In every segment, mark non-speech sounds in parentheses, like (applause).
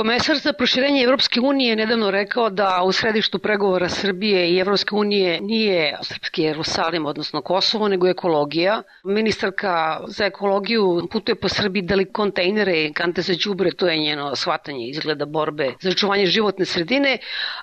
Komesar za proširenje Evropske unije je nedavno rekao da u središtu pregovora Srbije i Evropske unije nije srpski Jerusalim, odnosno Kosovo, nego ekologija. Ministarka za ekologiju putuje po Srbiji deli kontejnere i kante za đubre, to je njeno shvatanje izgleda borbe za očuvanje životne sredine,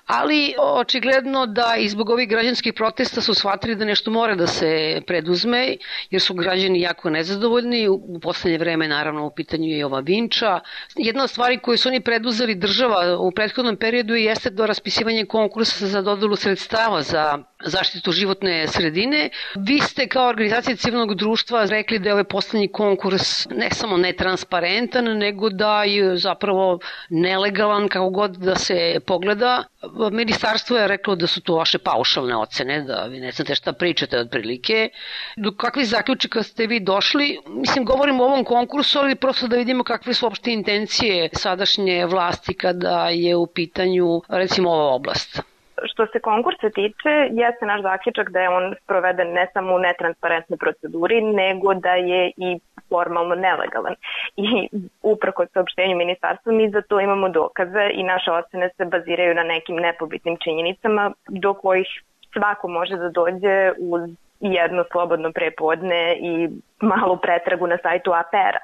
ali očigledno da i zbog ovih građanskih protesta su shvatili da nešto mora da se preduzme, jer su građani jako nezadovoljni. U poslednje vreme, naravno, u pitanju je ova Vinča. Jedna od stvari koje su oni preduzeli država u prethodnom periodu jeste do raspisivanje konkursa za dodelu sredstava za zaštitu životne sredine. Vi ste kao organizacija civilnog društva rekli da je ovaj poslednji konkurs ne samo netransparentan, nego da je zapravo nelegalan kako god da se pogleda. Ministarstvo je reklo da su to vaše paušalne ocene, da vi ne znate šta pričate otprilike. Do kakvih zaključaka ste vi došli? Mislim, govorim o ovom konkursu, ali prosto da vidimo kakve su opšte intencije sadašnje vlasti kada je u pitanju recimo ova oblast. Što se konkursa tiče, jeste naš zaključak da je on proveden ne samo u netransparentnoj proceduri, nego da je i formalno nelegalan. I uprako saopštenju ministarstva mi za to imamo dokaze i naše ocene se baziraju na nekim nepobitnim činjenicama do kojih svako može da dođe uz jedno slobodno prepodne i malu pretragu na sajtu APR-a.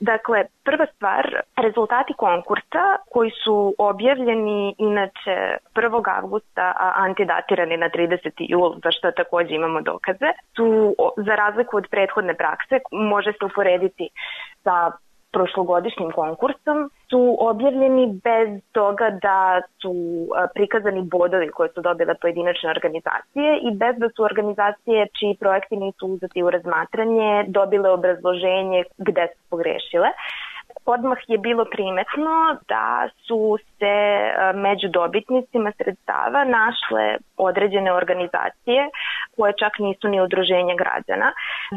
Dakle, prva stvar, rezultati konkursa koji su objavljeni inače 1. avgusta, a antidatirani na 30. jul, za što takođe imamo dokaze, su za razliku od prethodne prakse, može se uporediti sa prošlogodišnjim konkursom su objavljeni bez toga da su prikazani bodovi koje su dobile pojedinačne organizacije i bez da su organizacije čiji projekti nisu uzeti u razmatranje dobile obrazloženje gde su pogrešile odmah je bilo primetno da su se e, među dobitnicima sredstava našle određene organizacije koje čak nisu ni udruženja građana,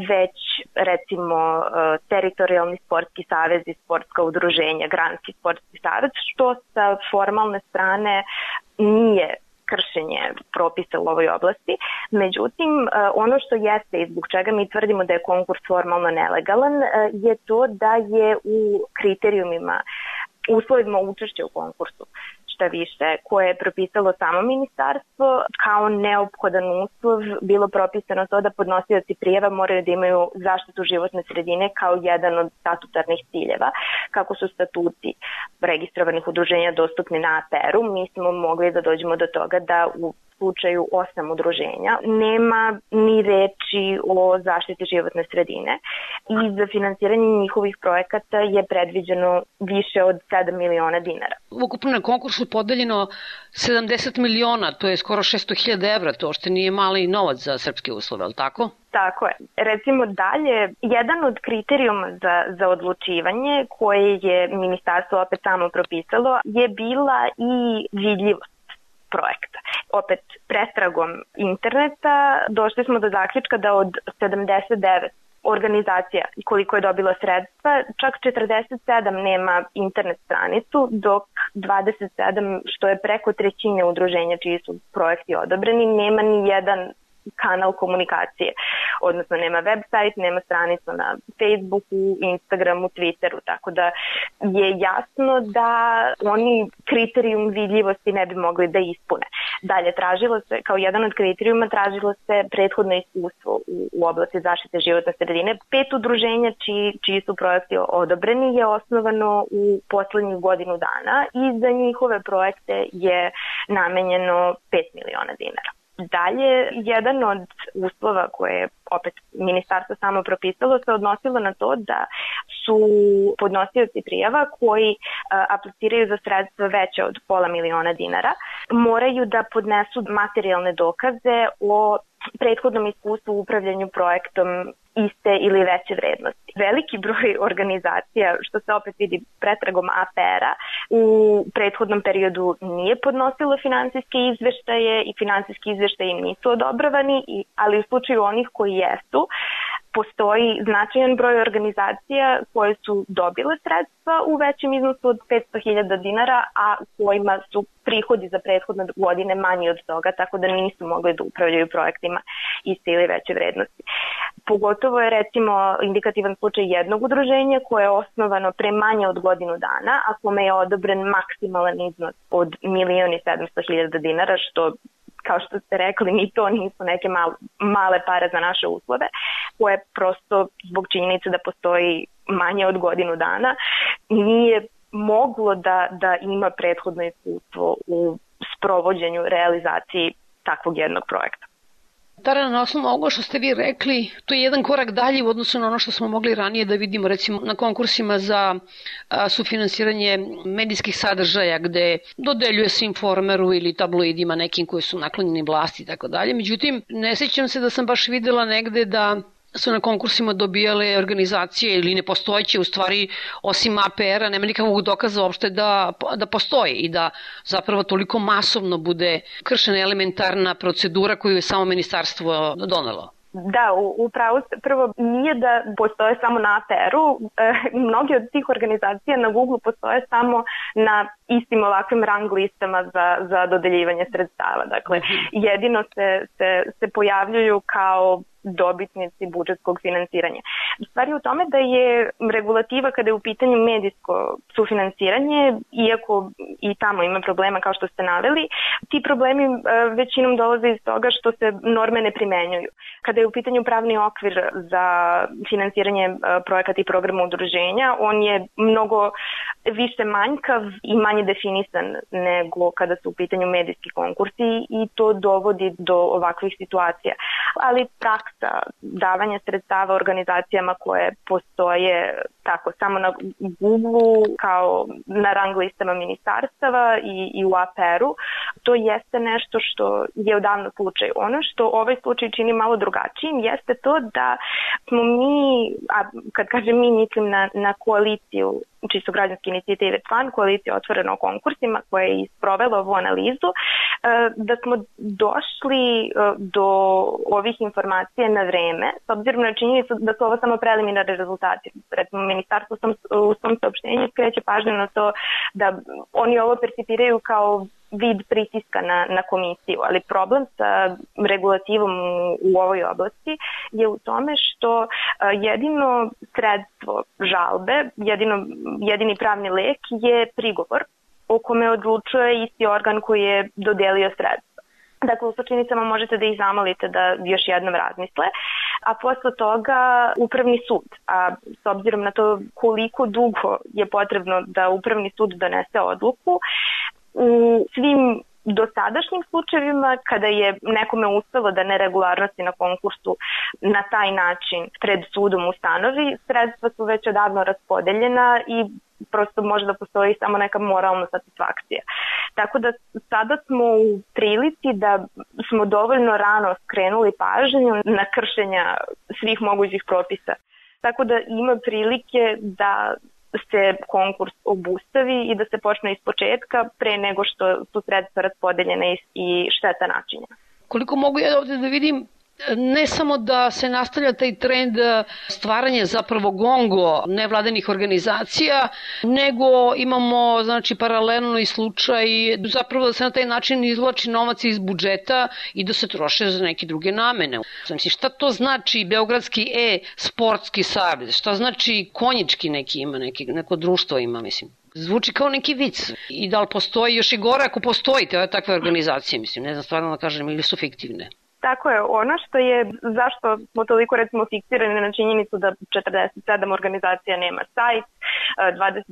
već recimo e, teritorijalni sportski savez i sportska udruženja, Granski sportski savez, što sa formalne strane nije kršenje propisa u ovoj oblasti. Međutim, e, ono što jeste i zbog čega mi tvrdimo da je konkurs formalno nelegalan e, je to da je u kriterijumima uslovima učešća u konkursu šta više, koje je propisalo samo ministarstvo, kao neophodan uslov bilo propisano to da podnosioci prijeva moraju da imaju zaštitu životne sredine kao jedan od statutarnih ciljeva. Kako su statuti registrovanih udruženja dostupni na APR-u, mi smo mogli da dođemo do toga da u slučaju osam udruženja nema ni reči o zaštiti životne sredine i za finansiranje njihovih projekata je predviđeno više od 7 miliona dinara. Ukupno na konkursu podeljeno 70 miliona, to je skoro 600.000 evra, to što nije mali novac za srpske uslove, ali tako? Tako je. Recimo dalje, jedan od kriterijuma za, za odlučivanje koje je ministarstvo opet samo propisalo je bila i vidljivost projekta. Opet, prestragom interneta došli smo do zaključka da od 79 organizacija koliko je dobila sredstva, čak 47 nema internet stranicu, dok 27, što je preko trećine udruženja čiji su projekti odobreni, nema ni jedan kanal komunikacije, odnosno nema website, nema stranicu na Facebooku, Instagramu, Twitteru, tako da je jasno da oni kriterijum vidljivosti ne bi mogli da ispune. Dalje, tražilo se, kao jedan od kriterijuma, tražilo se prethodno iskustvo u, u oblasti zaštite životne sredine. Pet udruženja čiji, čiji su projekti odobreni je osnovano u poslednjih godinu dana i za njihove projekte je namenjeno 5 miliona dinara. Dalje, jedan od uslova koje je opet ministarstvo samo propisalo se odnosilo na to da su podnosioci prijava koji a, apliciraju za sredstva veće od pola miliona dinara moraju da podnesu materijalne dokaze o prethodnom iskustvu u upravljanju projektom iste ili veće vrednosti. Veliki broj (laughs) organizacija, što se opet vidi pretragom APR-a, u prethodnom periodu nije podnosilo finansijske izveštaje i finansijski izveštaje im nisu odobravani, ali u slučaju onih koji jesu, postoji značajan broj organizacija koje su dobile sredstva u većem iznosu od 500.000 dinara, a kojima su prihodi za prethodne godine manji od toga, tako da nisu mogli da upravljaju projektima iste ili veće vrednosti. Pogotovo je recimo indikativan slučaj jednog udruženja koje je osnovano pre manje od godinu dana, a kome je odobren maksimalan iznos od 1.700.000 dinara, što kao što ste rekli, ni to nisu neke male, male pare za naše uslove, koje prosto zbog činjenice da postoji manje od godinu dana, nije moglo da, da ima prethodno iskustvo u sprovođenju realizaciji takvog jednog projekta. Tara, na osnovu ovoga što ste vi rekli, to je jedan korak dalje u odnosu na ono što smo mogli ranije da vidimo recimo na konkursima za sufinansiranje medijskih sadržaja gde dodeljuje se informeru ili tabloidima nekim koji su naklonjeni vlasti i tako dalje. Međutim, ne sećam se da sam baš videla negde da su na konkursima dobijale organizacije ili nepostojeće, u stvari osim APR-a nema nikakvog dokaza uopšte da, da postoje i da zapravo toliko masovno bude kršena elementarna procedura koju je samo ministarstvo donelo. Da, upravo prvo nije da postoje samo na APR-u, e, mnogi od tih organizacija na Google postoje samo na istim ovakvim rang listama za, za dodeljivanje sredstava. Dakle, mhm. jedino se, se, se pojavljuju kao dobitnici budžetskog finansiranja. Stvar je u tome da je regulativa kada je u pitanju medijsko sufinansiranje, iako i tamo ima problema kao što ste naveli, ti problemi e, većinom dolaze iz toga što se norme ne primenjuju. Kada je u pitanju pravni okvir za finansiranje e, projekata i programa udruženja, on je mnogo više manjkav i manje definisan nego kada su u pitanju medijski konkursi i to dovodi do ovakvih situacija. Ali praksa davanja sredstava organizacijama koje postoje tako samo na Google kao na rang listama ministarstava i, i u APR-u, to jeste nešto što je odavno slučaj. Ono što ovaj slučaj čini malo drugačijim jeste to da smo mi, a kad kažem mi mislim na, na koaliciju čisto građanske inicijative Tvan, koalicija otvorena o konkursima koja je isprovela ovu analizu, e, da smo došli e, do ovih informacija na vreme, s obzirom na činjenicu da su ovo samo preliminarne rezultati. Recimo, ministarstvo u svom saopštenju skreće pažnju na to da oni ovo percipiraju kao vid pritiska na, na komisiju, ali problem sa regulativom u ovoj oblasti je u tome što jedino sredstvo žalbe, jedino, jedini pravni lek je prigovor o kome odlučuje isti organ koji je dodelio sredstvo. Dakle, u slučajnicama možete da ih zamolite da još jednom razmisle, a posle toga upravni sud. A s obzirom na to koliko dugo je potrebno da upravni sud donese odluku, u svim dosadašnjim slučajevima kada je nekome uspelo da neregularnosti na konkursu na taj način pred sudom ustanovi, sredstva su već odavno raspodeljena i prosto može da postoji samo neka moralna satisfakcija. Tako da sada smo u prilici da smo dovoljno rano skrenuli pažnju na kršenja svih mogućih propisa. Tako da ima prilike da se konkurs obustavi i da se počne iz početka pre nego što su sredstva raspodeljene i šteta načinja. Koliko mogu ja ovde da vidim, ne samo da se nastavlja taj trend stvaranja zapravo gongo nevladenih organizacija, nego imamo znači paralelno i slučaj zapravo da se na taj način izvlači novac iz budžeta i da se troše za neke druge namene. Znači šta to znači Beogradski e-sportski savez? Šta znači konjički neki ima, neki, neko društvo ima, mislim? Zvuči kao neki vic. I da li postoji još i gore ako postoji te takve organizacije, mislim, ne znam stvarno da kažem, ili su fiktivne. Tako je, ono što je, zašto smo toliko recimo fiksirani na činjenicu da 47 organizacija nema sajt,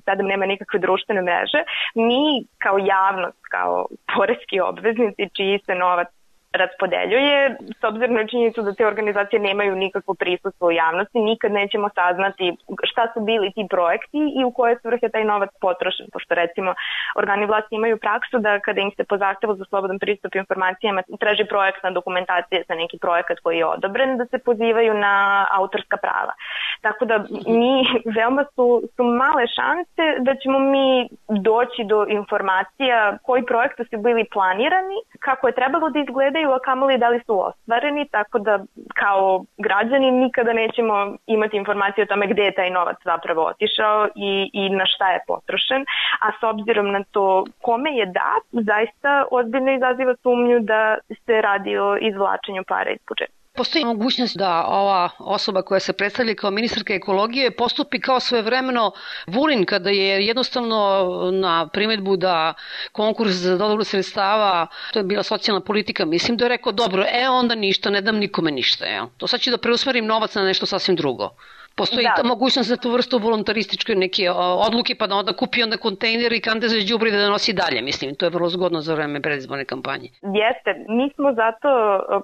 27 nema nikakve društvene mreže, mi kao javnost, kao poreski obveznici čiji se novac raspodeljuje, s obzirom na činjenicu da te organizacije nemaju nikakvo prisustvo u javnosti, nikad nećemo saznati šta su bili ti projekti i u koje svrhe taj novac potrošen, pošto recimo organi vlasti imaju praksu da kada im se po zahtevu za slobodan pristup informacijama traži projektna dokumentacija za neki projekat koji je odobren, da se pozivaju na autorska prava. Tako da mi veoma su, su male šanse da ćemo mi doći do informacija koji projekti su bili planirani, kako je trebalo da izgledaju a kamoli da li su ostvareni, tako da kao građani nikada nećemo imati informacije o tome gde je taj novac zapravo otišao i, i na šta je potrošen, a s obzirom na to kome je dat, zaista ozbiljno izaziva sumnju da se radi o izvlačenju para iz budžeta. Postoji mogućnost da ova osoba koja se predstavlja kao ministarka ekologije postupi kao svojevremeno Vulin kada je jednostavno na primetbu da konkurs za dodavnu sredstava, to je bila socijalna politika, mislim da je rekao dobro, e onda ništa, ne dam nikome ništa. Ja. To sad ću da preusmerim novac na nešto sasvim drugo. Postoji da. ta mogućnost za tu vrstu voluntarističke neke odluke, pa da onda kupi onda kontejner i kante za džubri da nosi dalje. Mislim, to je vrlo zgodno za vreme predizborne kampanje. Jeste, mi smo zato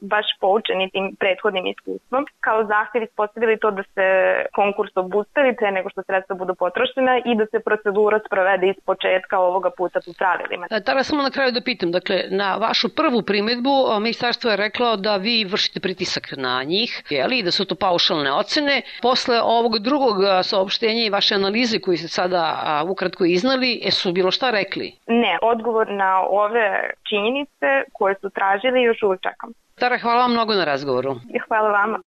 baš poučeni tim prethodnim iskustvom. Kao zahtev ispostavili to da se konkurs obustavi pre nego što sredstva budu potrošena i da se procedura sprovede iz početka ovoga puta po pravilima. E, tada samo na kraju da pitam, dakle, na vašu prvu primetbu ministarstvo je reklo da vi vršite pritisak na njih, jeli, da su to paušalne ocene. Posle ovog drugog saopštenja i vaše analize koji ste sada ukratko iznali, e su bilo šta rekli? Ne, odgovor na ove činjenice koje su tražili još uvijek čekam. Tara, hvala vam mnogo na razgovoru. Hvala vama.